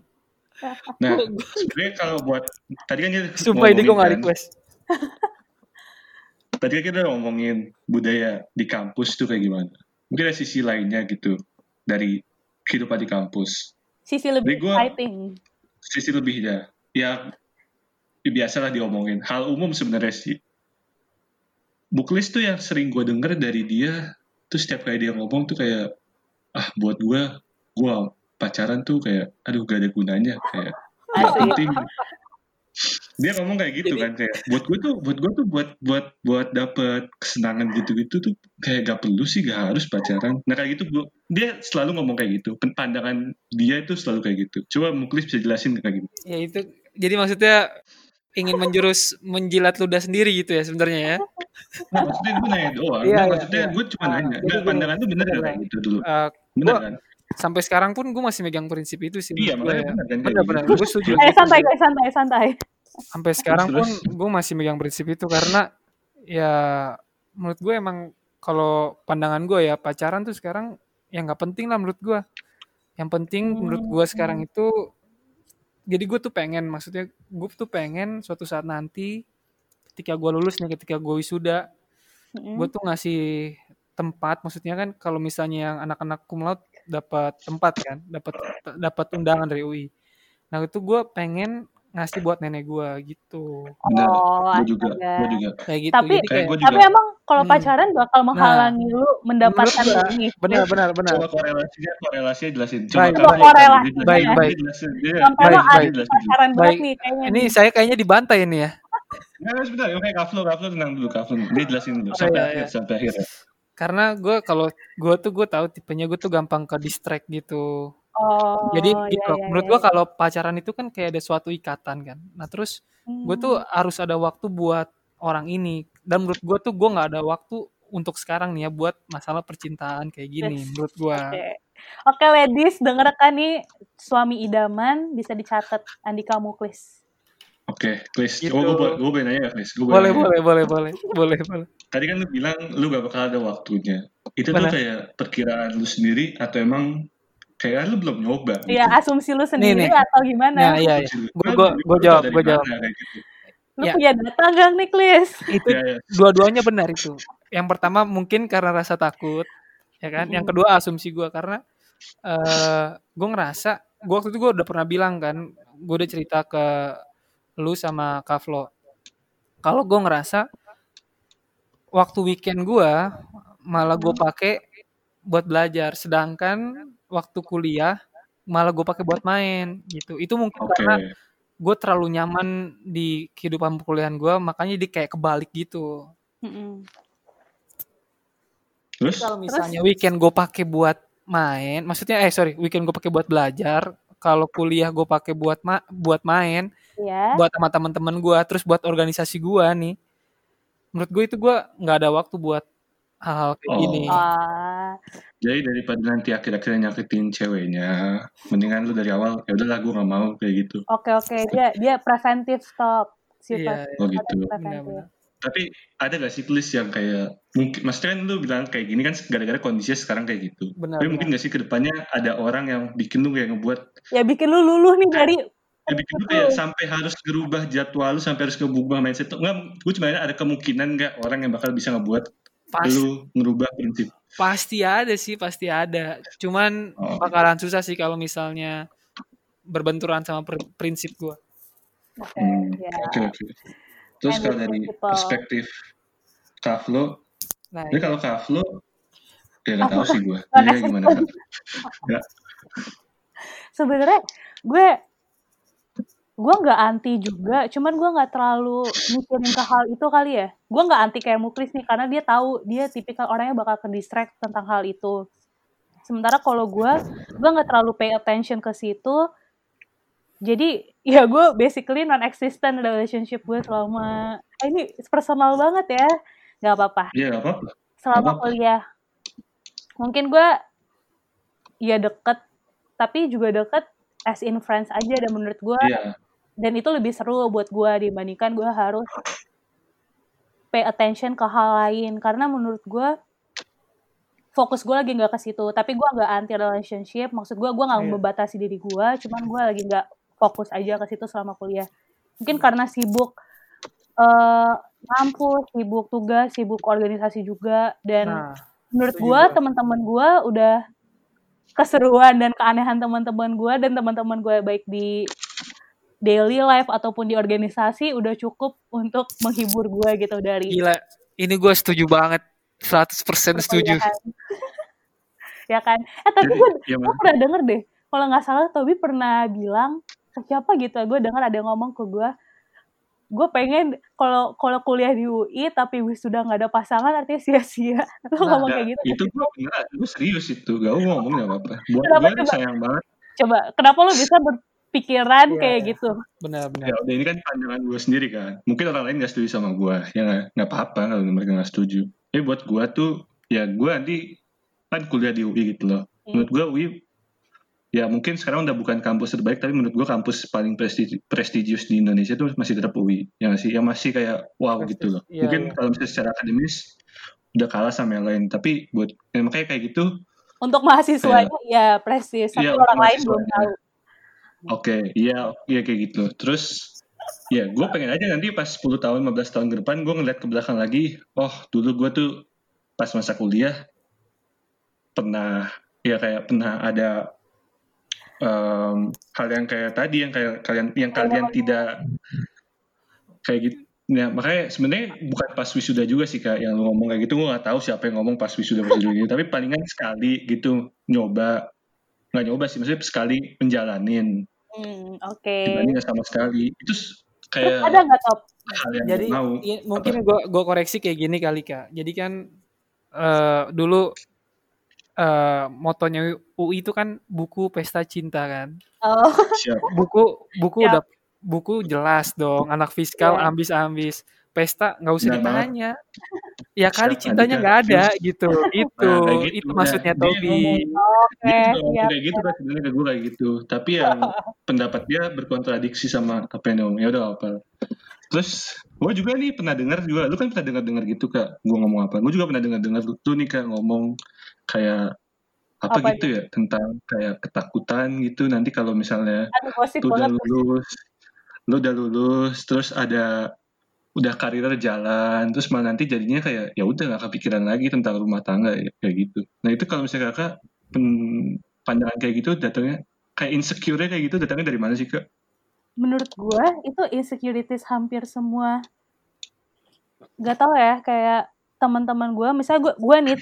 Nah, sebenarnya kalau buat tadi kan kita sumpah ini gue ngomongin gak kan, request [laughs] Tadi kan kita ngomongin budaya di kampus tuh kayak gimana. Mungkin ada sisi lainnya gitu dari kehidupan di kampus. Sisi lebih Jadi gua- exciting. Sisi lebihnya, ya, ya biasalah diomongin. Hal umum sebenarnya sih. Buklis tuh yang sering gue denger dari dia, tuh setiap kali dia ngomong tuh kayak, ah buat gue, gue pacaran tuh kayak, aduh gak ada gunanya, kayak Asik. penting. Dia ngomong kayak gitu Jadi- kan kayak, buat gue tuh, buat gue tuh buat buat buat dapet kesenangan gitu-gitu tuh kayak gak perlu sih, gak harus pacaran. Nah kayak gitu, gua, dia selalu ngomong kayak gitu. Pandangan dia itu selalu kayak gitu. Coba Muklis bisa jelasin kayak gitu. ya itu jadi maksudnya ingin menjurus menjilat ludah sendiri gitu ya sebenarnya ya Nah, maksudnya gue nanya doang. Iya, Nah, maksudnya iya. gue cuma Ah, nanya. gini, pandangan lu bener bener, gak kayak gitu dulu? Eh, Bener gua- kan? Sampai sekarang pun gue masih megang prinsip itu sih Iya, makanya ya. gue setuju Eh santai guys, santai, santai. sampai sekarang pun Terus? gue masih megang prinsip itu karena ya menurut gue emang kalau pandangan gue ya pacaran tuh sekarang yang nggak penting lah menurut gue yang penting menurut gue sekarang itu jadi gue tuh pengen maksudnya gue tuh pengen suatu saat nanti ketika gue lulus nih ketika gue wisuda Mm-mm. gue tuh ngasih tempat maksudnya kan kalau misalnya yang anak-anak cum laude dapat tempat kan dapat dapat undangan dari UI nah itu gue pengen ngasih buat nenek gue gitu. Oh, Gue juga, gue juga. kayak gitu Tapi- jadi Kayak juga. Tapi emang kalau Hmm. pacaran bakal menghalangi lu mendapatkan ini. benar benar benar Coba korelasinya, korelasinya jelasin. Baik, Coba baik. korelasi. Baik, jelasin, baik. Dia- Sampai Baik, lo baik. pacaran Baik. nih kayaknya. ini nih. saya kayaknya dibantai ini ya Nggak, sebentar. Oke, Kaflo, Kaflo tenang dulu, Kaflo. Dia jelasin dulu. Oh, Sampai iya, akhir, iya. sampai akhir ya. Karena gue kalau gue tuh gue tahu tipenya gue tuh gampang ke distract gitu Oh, jadi iya, gitu iya, menurut iya. gue kalau pacaran itu kan kayak ada suatu ikatan kan nah terus gue tuh Hmm. harus ada waktu buat orang ini dan menurut gue tuh gue nggak ada waktu untuk sekarang nih ya buat masalah percintaan kayak gini Yes. menurut gue Oke. Oke, ladies, dengarkan nih suami idaman bisa dicatat Andika Muklis. Oke, Klis. Gitu. Oh, gue boleh, gue boleh nanya ya, Klis? Gue boleh boleh boleh boleh boleh boleh Tadi kan lu bilang lu gak bakal ada waktunya. Itu tuh Benar. kayak perkiraan lu sendiri atau emang kayak lu belum nyoba? gitu? Iya, asumsi lu sendiri nih. atau gimana? nah iya iya lu gua tahu jawab, gua jawab. mana, gitu. Lu Ya. punya data gak nih, Klis? [laughs] itu Ya, ya. dua-duanya benar itu yang pertama mungkin karena rasa takut ya kan yang kedua asumsi gue karena eh gue ngerasa gue waktu itu gue udah pernah bilang kan gue udah cerita ke lu sama Kavlo kalau gue ngerasa waktu weekend gue malah gue pakai buat belajar sedangkan waktu kuliah malah gue pakai buat main gitu itu mungkin Oke. karena gue terlalu nyaman di kehidupan perkuliahan gue makanya dia kayak kebalik gitu Mm-mm. Terus? kalau misalnya weekend gue pakai buat main maksudnya eh sorry weekend gue pakai buat belajar kalau kuliah gue pakai buat ma buat main, Iya. buat sama teman-teman gue, terus buat organisasi gue nih. Menurut gue itu gue nggak ada waktu buat hal-hal kayak Oh. gini. Ah, Jadi daripada nanti akhir-akhirnya nyakitin ceweknya, mendingan lu dari awal ya udahlah gue nggak mau kayak gitu. oke oke dia dia preventif stop Iya, sifat Oh gitu. preventif. benar-benar. Tapi ada gak sih list yang kayak mungkin maksudnya kan lu bilang kayak gini kan gara-gara kondisinya sekarang kayak gitu. Benar, Tapi mungkin gak sih ke depannya ada orang yang bikin lu kayak ngebuat Ya bikin lu luluh nih dari ya bikin lu kayak sampai harus gerubah jadwal lu sampai harus ngerubah mindset lu. Enggak, gue cuma ada kemungkinan nggak orang yang bakal bisa ngebuat Pas, lu ngerubah prinsip. pasti ada sih, pasti ada. Cuman Oh. bakalan susah sih kalau misalnya berbenturan sama prinsip gue. oke Hmm, ya. Oke oke. Terus And kalau dari principle. perspektif Kavlo, Nah, Jadi kalau Kavlo, ya nggak tahu sih gue. [laughs] Dia gimana? Ya, [laughs] Sebenarnya gue gue nggak anti juga, cuman gue nggak terlalu mikirin ke hal itu kali ya. Gue nggak anti kayak Muklis nih karena dia tahu dia tipikal orangnya bakal ke distract tentang hal itu. Sementara kalau gue, gue nggak terlalu pay attention ke situ. Jadi ya gue basically non-existent relationship gue selama ah, ini personal banget ya, nggak apa-apa. Iya nggak apa-apa. Selama apa-apa. kuliah, mungkin gue ya deket, tapi juga deket as in friends aja dan menurut gue Iya. dan itu lebih seru buat gue dibandingkan gue harus pay attention ke hal lain karena menurut gue fokus gue lagi nggak ke situ tapi gue nggak anti relationship maksud gue gue nggak Iya. membatasi diri gue cuman gue lagi nggak fokus aja ke situ selama kuliah mungkin karena sibuk eh ngampus sibuk tugas sibuk organisasi juga dan nah menurut setuju gue gua. teman-teman gue udah keseruan dan keanehan teman-teman gue dan teman-teman gue baik di daily life ataupun di organisasi udah cukup untuk menghibur gue gitu dari gila. Ini gue setuju banget. 100% setuju. perkuliahan. [laughs] ya kan eh tapi gue ya, gue pernah denger deh kalau nggak salah Tobi pernah bilang ke siapa gitu gue dengar ada yang ngomong ke gue gue pengen kalau kalau kuliah di UI tapi wisuda nggak ada pasangan artinya sia-sia lo Nah, ngomong Nggak, kayak gitu itu gue beneran, gue serius itu. Gak mau ngomong gak apa-apa. Buat Kenapa gue coba? sayang banget. coba kenapa lo bisa berpikiran Iya, kayak iya. gitu Benar-benar. Ya udah ini kan pandangan gue sendiri kan. Mungkin orang lain gak setuju sama gue. Ya nggak nggak apa-apa kalau mereka gak setuju. Tapi buat gue tuh, ya gue nanti kan kuliah di UI gitu loh. Hmm. Menurut gue UI, ya mungkin sekarang udah bukan kampus terbaik, tapi menurut gue kampus paling prestigi- prestisius di Indonesia tuh masih tetap UI. Ya nggak sih? Yang masih kayak wow gitu loh. Iya, mungkin iya. kalau misalnya secara akademis, udah kalah sama yang lain. Tapi buat, ya makanya kayak gitu, untuk mahasiswanya ya prestis tapi Iya, orang lain belum tahu Oke, iya, iya kayak gitu. Terus, ya gue pengen aja nanti pas 10 tahun, 15 tahun ke depan, gue ngeliat ke belakang lagi, oh dulu gue tuh pas masa kuliah, pernah, ya kayak pernah ada em, hal yang kayak tadi, yang kayak kalian, yang kalian tidak, kayak gitu. Ya, makanya sebenarnya bukan pas wisuda juga sih kak yang lu ngomong kayak gitu. Gue gak tahu siapa yang ngomong pas wisuda wisuda gitu. Tapi palingan sekali gitu nyoba. Nggak nyoba sih maksudnya sekali menjalanin. Hmm, oke. Dibanding nggak sama sekali. Itu s- terus kayak ada nggak top? hal yang Jadi mau. i- mungkin gue gue koreksi kayak gini kali kak. Jadi kan eh, dulu eh, motonya UI itu kan buku pesta cinta kan. oh Buku buku Siap. udah buku jelas dong. Anak fiskal Iya. ambis-ambis. Pesta nggak usah ditanya. Ya kali Siap, cintanya Andika. nggak ada gitu. Itu Nah, kayak gitu. itu Nah, maksudnya dia Tobi. oke dia juga ngomong siap kayak gitu kan sebenarnya ke gue kayak gitu tapi yang [laughs] pendapat dia berkontradiksi sama apa yang ya udah apa terus gue juga nih pernah dengar juga lu kan pernah dengar dengar gitu kak gue ngomong apa gue juga pernah dengar dengar tuh nih kak ngomong kayak apa, Apa gitu ya tentang kayak ketakutan gitu. Nanti kalau misalnya aduh lu udah lulus lu udah lulus terus ada udah karir jalan terus malah nanti jadinya kayak ya udah nggak kepikiran lagi tentang rumah tangga ya, kayak gitu. Nah itu kalau misalnya kakak pandangan kayak gitu datangnya kayak insecure kayak gitu datangnya dari mana sih kak? Menurut gue itu insecurities hampir semua. Gak tau ya kayak teman-teman gue misalnya gue gue nih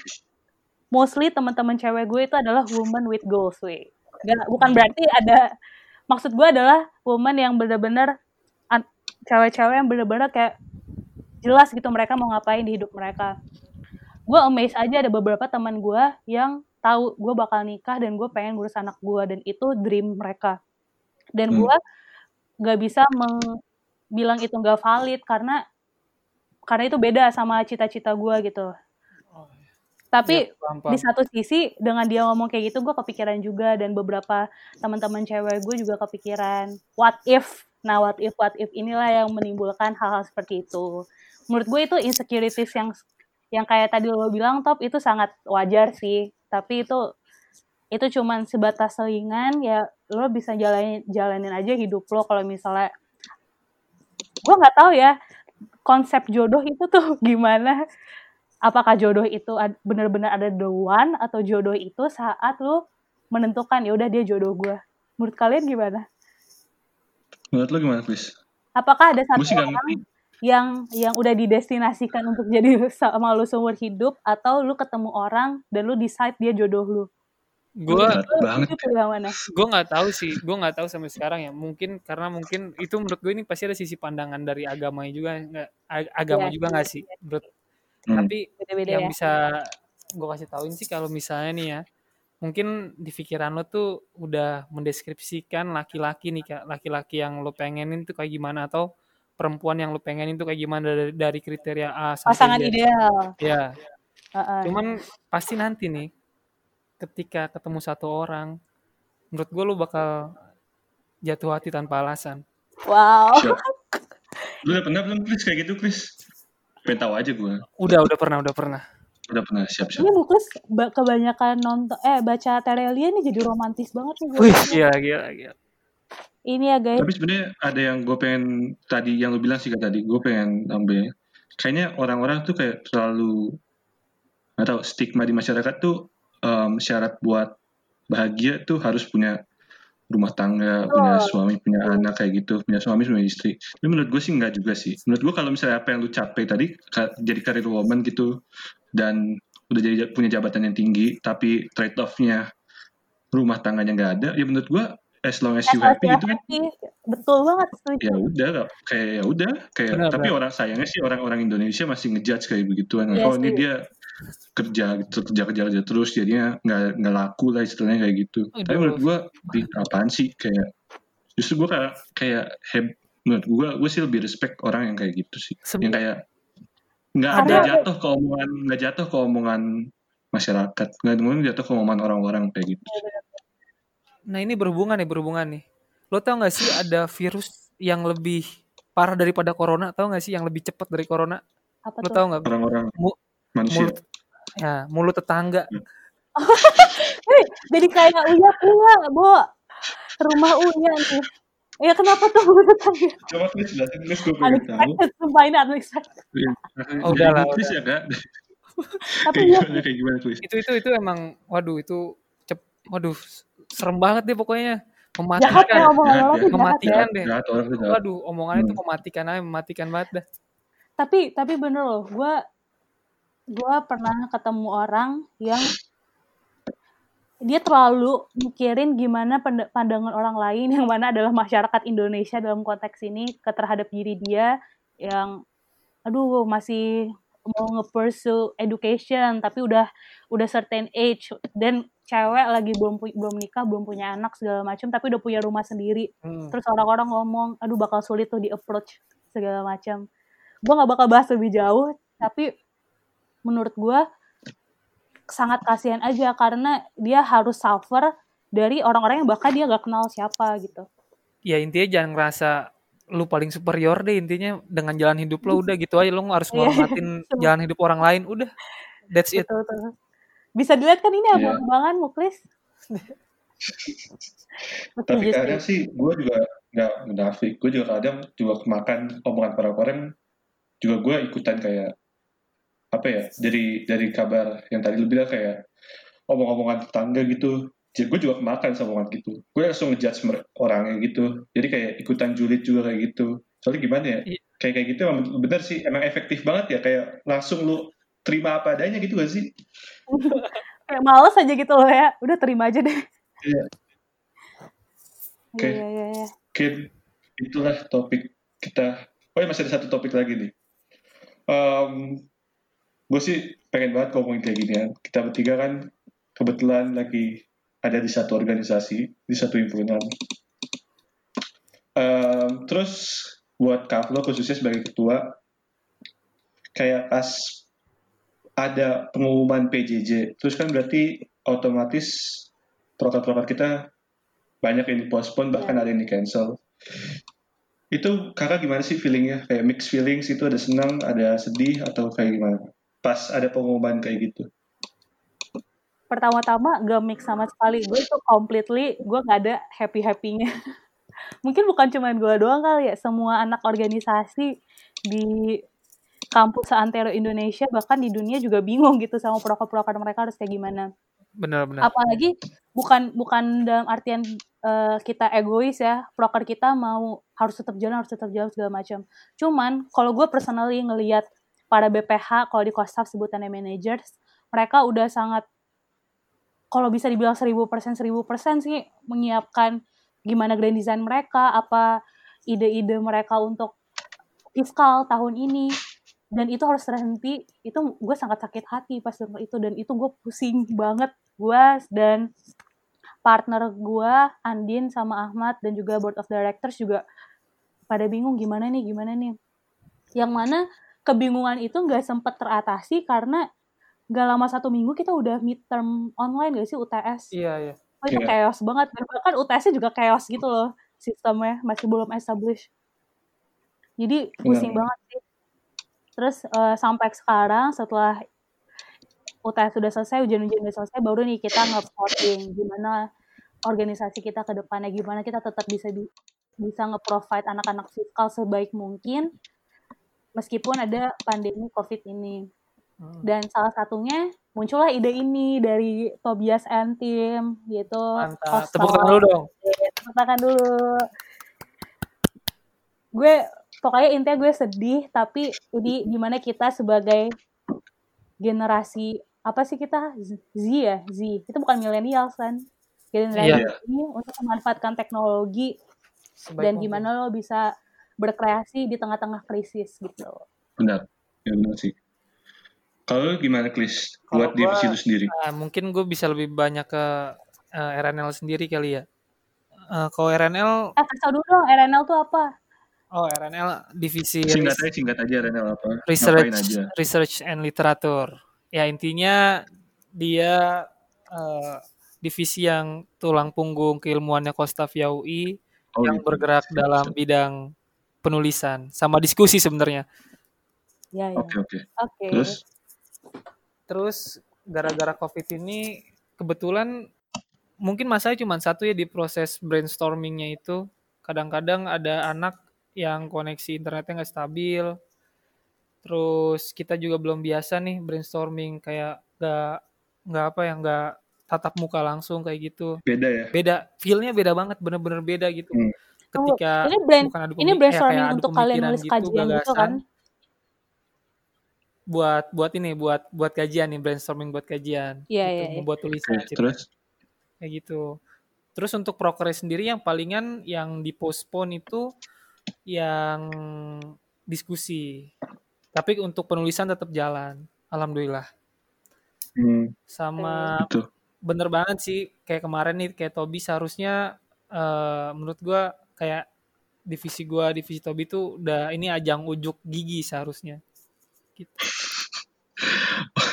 mostly teman-teman cewek gue itu adalah woman with goals we. Gak, bukan berarti ada maksud gue adalah woman yang benar-benar an- cewek-cewek yang benar-benar kayak jelas gitu mereka mau ngapain di hidup mereka. Gue amazed aja ada beberapa teman gue yang tahu gue bakal nikah dan gue pengen ngurus anak gue dan itu dream mereka. Dan Hmm. gue nggak bisa meng- bilang itu nggak valid karena karena itu beda sama cita-cita gue gitu tapi paham, di satu sisi dengan dia ngomong kayak gitu gue kepikiran juga. Dan beberapa teman-teman cewek gue juga kepikiran what if? Nah what if what if inilah yang menimbulkan hal-hal seperti itu. Menurut gue itu insecurities yang yang kayak tadi lo bilang top itu sangat wajar sih. Tapi itu itu cuman sebatas selingan ya lo bisa jalanin jalanin aja hidup lo. Kalau misalnya gue nggak tahu ya konsep jodoh itu tuh [laughs] gimana apakah jodoh itu benar-benar ada the one atau jodoh itu saat lu menentukan ya udah dia jodoh gue menurut kalian gimana? Menurut lo gimana, Chris? apakah ada satu gak orang yang yang udah didestinasikan untuk [laughs] jadi sama lu seumur hidup atau lu ketemu orang dan lu decide dia jodoh lu? Gue Berat Lu banget. itu yang mana gue nggak tahu sih gue nggak tahu sampai sekarang ya. Mungkin karena mungkin itu menurut gue ini pasti ada sisi pandangan dari agamanya juga nggak agama Iya, juga nggak sih? menurut Hmm. tapi beda-beda yang ya bisa gue kasih tauin sih kalau misalnya nih ya mungkin di pikiran lo tuh udah mendeskripsikan laki-laki nih kak laki-laki yang lo pengenin tuh kayak gimana atau perempuan yang lo pengenin tuh kayak gimana dari, dari kriteria A sampai pasangan Z ideal ya Heeh. cuman pasti nanti nih ketika ketemu satu orang menurut gue lo bakal jatuh hati tanpa alasan wow. Lu udah pernah belum, Chris? Kayak gitu, Chris? Pengen tahu aja gue. udah udah pernah udah pernah Udah pernah, siap-siap. ini Muklis ba- kebanyakan nonton eh baca Terelia nih jadi romantis banget nih gue. wih gila gila gila ini ya guys Tapi sebenarnya ada yang gue pengen tadi yang lu bilang sih kan tadi gue pengen ambil. Kayaknya orang-orang tuh kayak terlalu nggak tahu stigma di masyarakat tuh em, syarat buat bahagia tuh harus punya rumah tangga, punya suami, punya anak kayak gitu, punya suami, punya istri. Tapi menurut gue sih nggak juga sih. Menurut gue kalau misalnya apa yang lu capai tadi jadi karir woman gitu dan udah jadi punya jabatan yang tinggi, tapi trade off-nya rumah tangganya nggak ada, ya menurut gue as long as you happy gitu kan Happy. betul banget setuju ya udah kayak ya udah kayak Benar, tapi benar. orang sayangnya sih orang-orang Indonesia masih ngejudge kayak begituan Iya oh ini dia kerja gitu kerja kerja kerja terus jadinya nggak nggak laku lah istilahnya kayak gitu tapi Aduh. menurut gua di apaan sih kayak justru gua kayak kayak heb menurut gua gua sih lebih respect orang yang kayak gitu sih Sebe- yang kayak nggak Ada- jatuh ke omongan nggak jatuh ke omongan masyarakat nggak mungkin jatuh ke omongan orang-orang kayak gitu Nah ini berhubungan nih berhubungan nih. Lo tau gak sih ada virus yang lebih parah daripada corona? Tau gak sih yang lebih cepat dari corona? apa Lo tuh tau gak? orang-orang manusia. Mulut, ya mulut tetangga. [laughs] Wih, jadi kayak uya uya bo. Rumah uya nih. Ya kenapa tuh tetangga? Coba Chris jelasin Chris gue pengen tahu. Unexpected sumpah ini unexpected. Oh, udah lah, Chris ya kak. Tapi ya kayak gimana Chris Itu itu itu emang, waduh itu cep, waduh serem banget deh pokoknya. jahat ya Mematikan, omongan Jahat orang ya. tuh jahat ya. Mematikan deh. jahat orang tuh jahat. Waduh omongannya tuh Hmm. mematikan aja, mematikan banget dah. tapi tapi bener loh gue gue pernah ketemu orang yang dia terlalu mikirin gimana pand- pandangan orang lain yang mana adalah masyarakat Indonesia dalam konteks ini ke terhadap diri dia yang aduh masih mau nge-pursue education tapi udah udah certain age dan cewek lagi belum belum nikah belum punya anak segala macam tapi udah punya rumah sendiri Hmm. terus orang-orang ngomong aduh bakal sulit tuh di approach segala macam gue nggak bakal bahas lebih jauh tapi menurut gue sangat kasihan aja karena dia harus suffer dari orang-orang yang bahkan dia gak kenal siapa gitu Ya intinya jangan ngerasa lu paling superior deh intinya dengan jalan hidup lo udah gitu aja lo harus [laughs] Iya. menghormatin jalan hidup orang lain udah that's it betul betul bisa dilihat kan ini Iya. abang-abangan muklis [laughs] tapi Setuju, kadang setuju. sih gue juga nggak munafik gue juga kadang juga kemakan omongan orang-orang juga gue ikutan kayak apa ya dari dari kabar yang tadi lu bilang kayak omong-omongan tetangga gitu. Jadi gue juga kemakan sama omongan gitu. Gue langsung ngejudge orangnya gitu. Jadi kayak ikutan julid juga kayak gitu. Soalnya gimana ya? Iya. kayak kayak gitu emang bener sih. Emang efektif banget ya. Kayak langsung lu terima apa adanya gitu gak sih? [laughs] Kayak males aja gitu loh ya. Udah terima aja deh. Iya. Oke. iya iya iya. Mungkin itulah topik kita. Oh ya masih ada satu topik lagi nih. Gue sih pengen banget ngomongin kayak gini ya. Kita bertiga kan kebetulan lagi ada di satu organisasi di satu himpunan. Em, terus buat Kaplo khususnya sebagai ketua kayak pas ada pengumuman PJJ terus kan berarti otomatis proker-proker kita banyak yang dipospon bahkan ada yang di cancel itu kakak gimana sih feelingnya? Kayak mixed feelings itu ada senang ada sedih atau kayak gimana pas ada pengumuman kayak gitu Pertama-tama gak mix sama sekali. Gue tuh completely, gue gak ada happy-happynya. [laughs] Mungkin bukan cuma gue doang kali ya, semua anak organisasi di kampus seantero Indonesia, bahkan di dunia juga bingung gitu sama proker-proker mereka harus kayak gimana. Benar-benar. Apalagi bukan bukan dalam artian eh, kita egois ya, proker kita mau harus tetap jalan, harus tetap jalan segala macam. Cuman kalau gue personally ngelihat para BPH, kalau di Kostaf sebutannya managers, mereka udah sangat kalau bisa dibilang 1000% 1000% sih menyiapkan gimana grand design mereka, apa ide-ide mereka untuk fiskal tahun ini. Dan itu harus terhenti. Itu gue sangat sakit hati pas denger itu. Dan itu gue pusing banget gue dan partner gue Andin sama Ahmad dan juga board of directors juga pada bingung gimana nih gimana nih. Yang mana kebingungan itu nggak sempat teratasi karena nggak lama satu minggu kita udah midterm online gak sih UTS Iya, iya. oh, itu Iya. chaos banget dan bahkan UTS-nya juga chaos gitu loh sistemnya masih belum established jadi pusing Benar. banget sih terus eh, sampai sekarang setelah UTS sudah selesai ujian-ujian udah selesai baru nih kita nge-plotting gimana organisasi kita ke depannya gimana kita tetap bisa di, bisa nge-provide anak-anak fiskal sebaik mungkin meskipun ada pandemi COVID ini Hmm. dan salah satunya muncullah ide ini dari Tobias and Tim gitu Mantap. Kosong. Tepuk tangan dulu dong. Tepuk tangan dulu gue pokoknya intinya gue sedih tapi ini gimana kita sebagai generasi apa sih kita Z Z ya Z itu bukan milenial kan generasi Iya. ini untuk memanfaatkan teknologi Sebaik dan mungkin. gimana lo bisa berkreasi di tengah-tengah krisis gitu. Benar. Ya benar sih. Kalau gimana Klis Kalau buat divisi gua- lu sendiri. Nah, mungkin gue bisa lebih banyak ke eh, RNL sendiri kali ya. Eh, kalau RNL, eh kasih tau dulu dong RNL tuh apa? Oh RNL divisi singkat aja singkat aja Renal apa. research aja? research and literature. Ya intinya dia eh, divisi yang tulang punggung keilmuannya Kostafia UI oh yang gitu. bergerak dalam bidang penulisan sama diskusi sebenarnya. Ya ya. Oke oke. Oke. Terus? Terus gara-gara covid ini kebetulan mungkin masalahnya cuma satu ya di proses brainstormingnya itu. Kadang-kadang ada anak yang koneksi internetnya nggak stabil. Terus kita juga belum biasa nih brainstorming kayak nggak nggak apa ya nggak tatap muka langsung kayak gitu. Beda ya? Beda feelnya beda banget bener-bener beda gitu. Hmm. Ketika ini brand bukan adu ini eh, brainstorming adu untuk kalian nulis kajian gitu gagasan, kan? Buat buat ini buat buat kajian nih brainstorming buat kajian. Iya, gitu, iya, iya. membuat tulisan Oke, cerita. terus? Kayak gitu. Terus untuk prokernya sendiri yang palingan yang dipospon itu yang diskusi. Tapi untuk penulisan tetap jalan alhamdulillah. Hmm, sama itu bener banget sih kayak kemarin nih kayak Tobi seharusnya eh, menurut gua kayak divisi gua divisi Tobi tuh udah ini ajang ujuk gigi seharusnya. Gitu.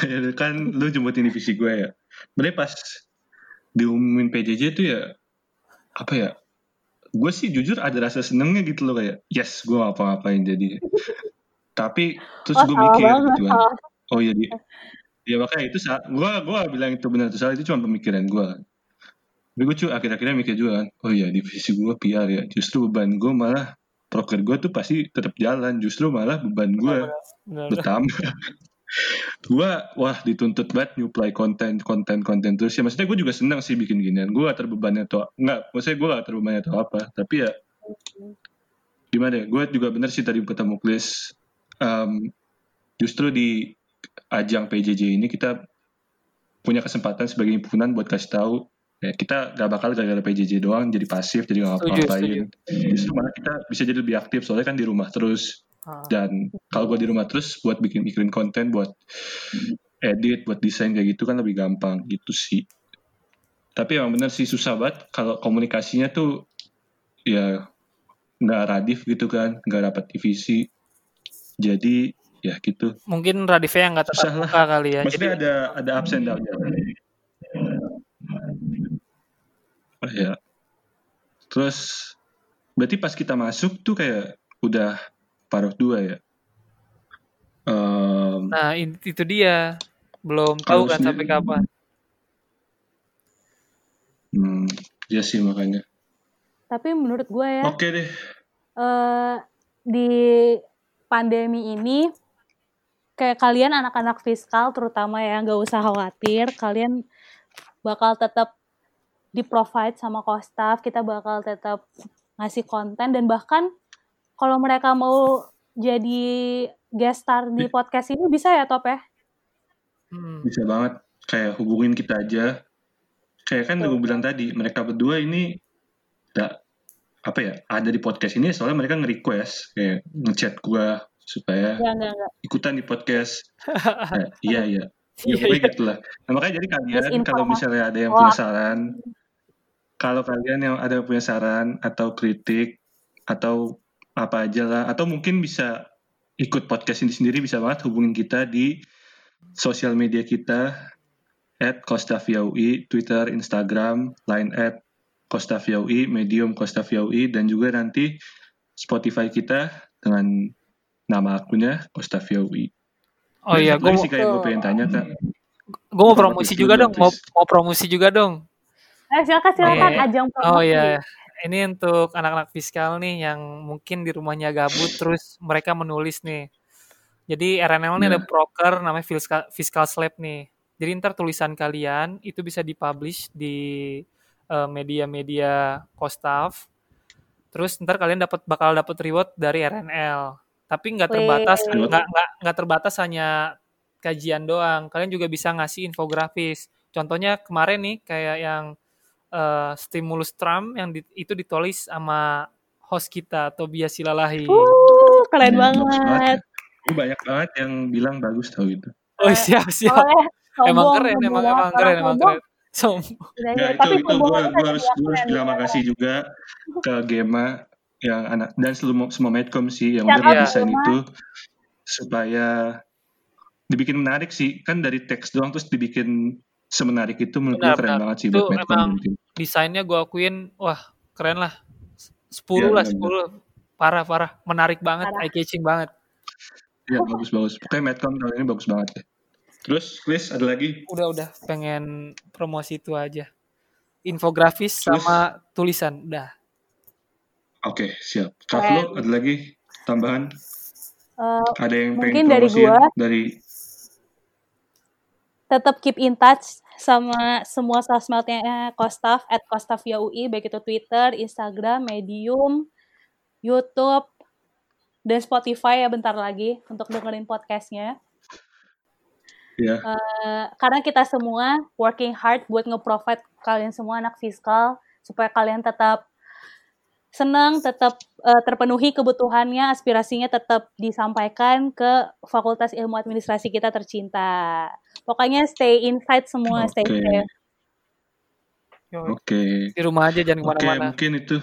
ya [laughs] kan lu jemputin divisi gue ya. Berarti pas diumumin PJJ tuh ya apa ya gue sih jujur ada rasa senengnya gitu loh kayak yes gue ngapa-ngapain jadi. Tapi terus oh gue salah mikir banget. gitu kan. Oh iya di ya makanya itu saat gue gue bilang itu benar itu salah. Itu cuma pemikiran gue kan tapi gue cuy akhir-akhirnya mikir juga kan oh iya divisi gue PR ya justru beban gue malah proker gue tuh pasti tetap jalan justru malah beban gue bertambah. [laughs] Gue wah dituntut banget nyuplai konten konten konten terus ya. Maksudnya gue juga senang sih bikin ginian. Gue gak terbebani atau enggak maksudnya gue gak terbebani atau apa. Tapi ya gimana ya gue juga bener sih tadi ketemu Klis Em, justru di ajang PJJ ini kita punya kesempatan sebagai himpunan buat kasih tahu ya kita gak bakal gara-gara PJJ doang jadi pasif jadi gak ngapa-ngapain justru malah kita bisa jadi lebih aktif soalnya kan di rumah terus. Ah, dan kalau gue di rumah terus buat bikin bikin konten buat edit buat desain kayak gitu kan lebih gampang gitu sih. Tapi emang bener sih susah banget kalau komunikasinya tuh ya nggak radif gitu kan nggak dapat divisi. Jadi ya gitu. Mungkin Radifnya yang nggak tetap muka kali ya. Jadi maksudnya ada ada ups and down ya terus berarti pas kita masuk tuh kayak udah paruh dua ya Em, nah itu dia. Belum tahu kan sendiri- sampai kapan. hmm, ya sih makanya Tapi menurut gue ya, oke deh eh, di pandemi ini kayak kalian anak-anak fiskal terutama ya nggak usah khawatir kalian bakal tetap di provide sama Kostaf kita bakal tetap ngasih konten dan bahkan kalau mereka mau jadi guest star di podcast ini bisa ya top ya? Hmm. bisa banget. Kayak hubungin kita aja. Kayak kan gue bilang tadi mereka berdua ini da, apa ya ada di podcast ini soalnya mereka nge-request kayak ngechat gue supaya Enggak, enggak, enggak. ikutan di podcast. Eh, [laughs] iya iya. Ya, Iya, pokoknya iya. gitu lah. Nah, makanya jadi kalian kalau misalnya ada yang Wah. Kalau kalian yang ada punya saran atau kritik atau apa aja lah atau mungkin bisa ikut podcast ini sendiri bisa banget hubungin kita di sosial media kita at Kostaviaui, Twitter, Instagram, Line at Kostaviaui, Medium Kostaviaui, dan juga nanti Spotify kita dengan nama akunnya Kostaviaui. Oh iya, gue mau, sih kayak gue pengen tanya kak. gue mau promosi juga dong. Mau promosi juga dong. Eh, silakan silakan Iya. ajang promosi. Oh iya, ini untuk anak-anak fiskal nih yang mungkin di rumahnya gabut terus mereka menulis nih. Jadi RNL nih Iya. ada broker namanya Fiscal, Fiscal Slab nih. Jadi ntar tulisan kalian itu bisa dipublish di eh, media-media Kostaf. Terus ntar kalian dapat bakal dapat reward dari RNL. Tapi nggak terbatas nggak nggak nggak terbatas hanya kajian doang. Kalian juga bisa ngasih infografis. Contohnya kemarin nih kayak yang eh, stimulus Trump yang di- itu ditulis sama host kita Tobias Silalahi. Uh, keren Iya, bagus banget. Gue banyak banget yang bilang bagus tau gitu. Oh siap siap. Oleh emang sombong, keren, emang sombong, emang keren, emang sombong. keren. Som Udah, Nah, ya. itu Tapi itu gue sombong gue itu harus gue harus keren, terima ya. kasih juga ke Gema yang anak dan seluruh semua medcom sih yang udah desain itu supaya dibikin menarik sih kan dari teks doang terus dibikin semenarik itu menurut gue keren banget sih Itu buat medcom emang mungkin. Desainnya gue akuin, wah keren lah. 10 Iya, lah, benar, 10. Parah, parah. Menarik banget, Parah. eye-catching banget. Iya bagus bagus. Pokoknya medcom tahun ini bagus banget ya. Terus Chris ada lagi? Udah, udah. Pengen promosi itu aja. Infografis Terus? sama tulisan. Udah. Oke siap. Kak ada lagi tambahan? Eh, Ada yang pengen Mungkin dari promosiin gua. dari tetap keep in touch sama semua sosmednya Kostaf at Kostaf YUI baik itu Twitter, Instagram, Medium, YouTube, dan Spotify ya bentar lagi untuk dengerin podcastnya. ya Eh, karena kita semua working hard buat nge-provide kalian semua anak fiskal supaya kalian tetap senang, tetap eh, terpenuhi kebutuhannya, aspirasinya tetap disampaikan ke Fakultas Ilmu Administrasi kita tercinta. Pokoknya stay inside semua, stay Oke. safe. Oke. Di rumah aja, jangan Oke, ke mana-mana. mungkin itu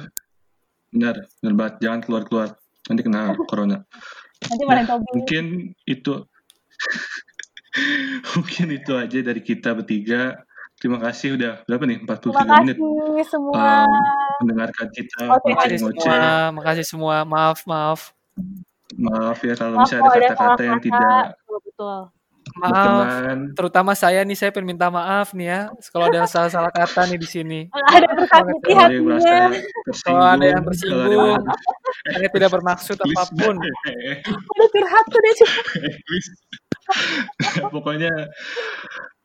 benar, benar banget. Jangan keluar-keluar, nanti kena [laughs] corona. Nanti Tobi. Mungkin itu, [laughs] mungkin itu aja dari kita bertiga. Terima kasih udah berapa nih? 43 Terima menit kasih semua. um, mendengarkan kita Oke, Makasih ngoceh-ngoceh. semua, makasih semua. Maaf, maaf. Maaf ya kalau Maaf misalnya ada ada kata-kata yang tidak. Betul, betul. Maaf. berkenan. Terutama saya nih, saya pengen minta maaf nih ya. Kalau ada salah-salah kata nih di sini. Ada yang tersakiti ada hatinya. tersinggung, Kalau ada yang ada tersinggung, yang saya tidak bermaksud Please, apa pun. Udah curhat tuh dia cuma. [laughs] Pokoknya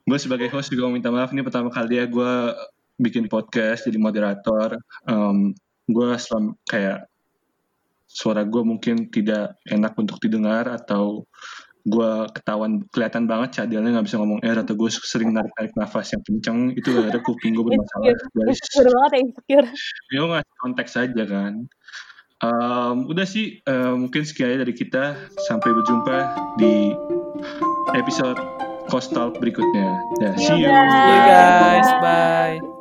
gue sebagai host juga mau minta maaf nih pertama kali ya gue bikin podcast jadi moderator. Um, gue selam kayak suara gue mungkin tidak enak untuk didengar atau gue ketahuan kelihatan banget cadilnya nggak bisa ngomong air atau gue sering narik narik nafas yang kenceng. Itu gara-gara kuping gue bermasalah guys. [laughs] Ya, ngasih konteks aja kan. Um, udah sih eh, mungkin sekian dari kita. Sampai berjumpa di episode Coastal berikutnya. Ya, See see you. See you guys, bye.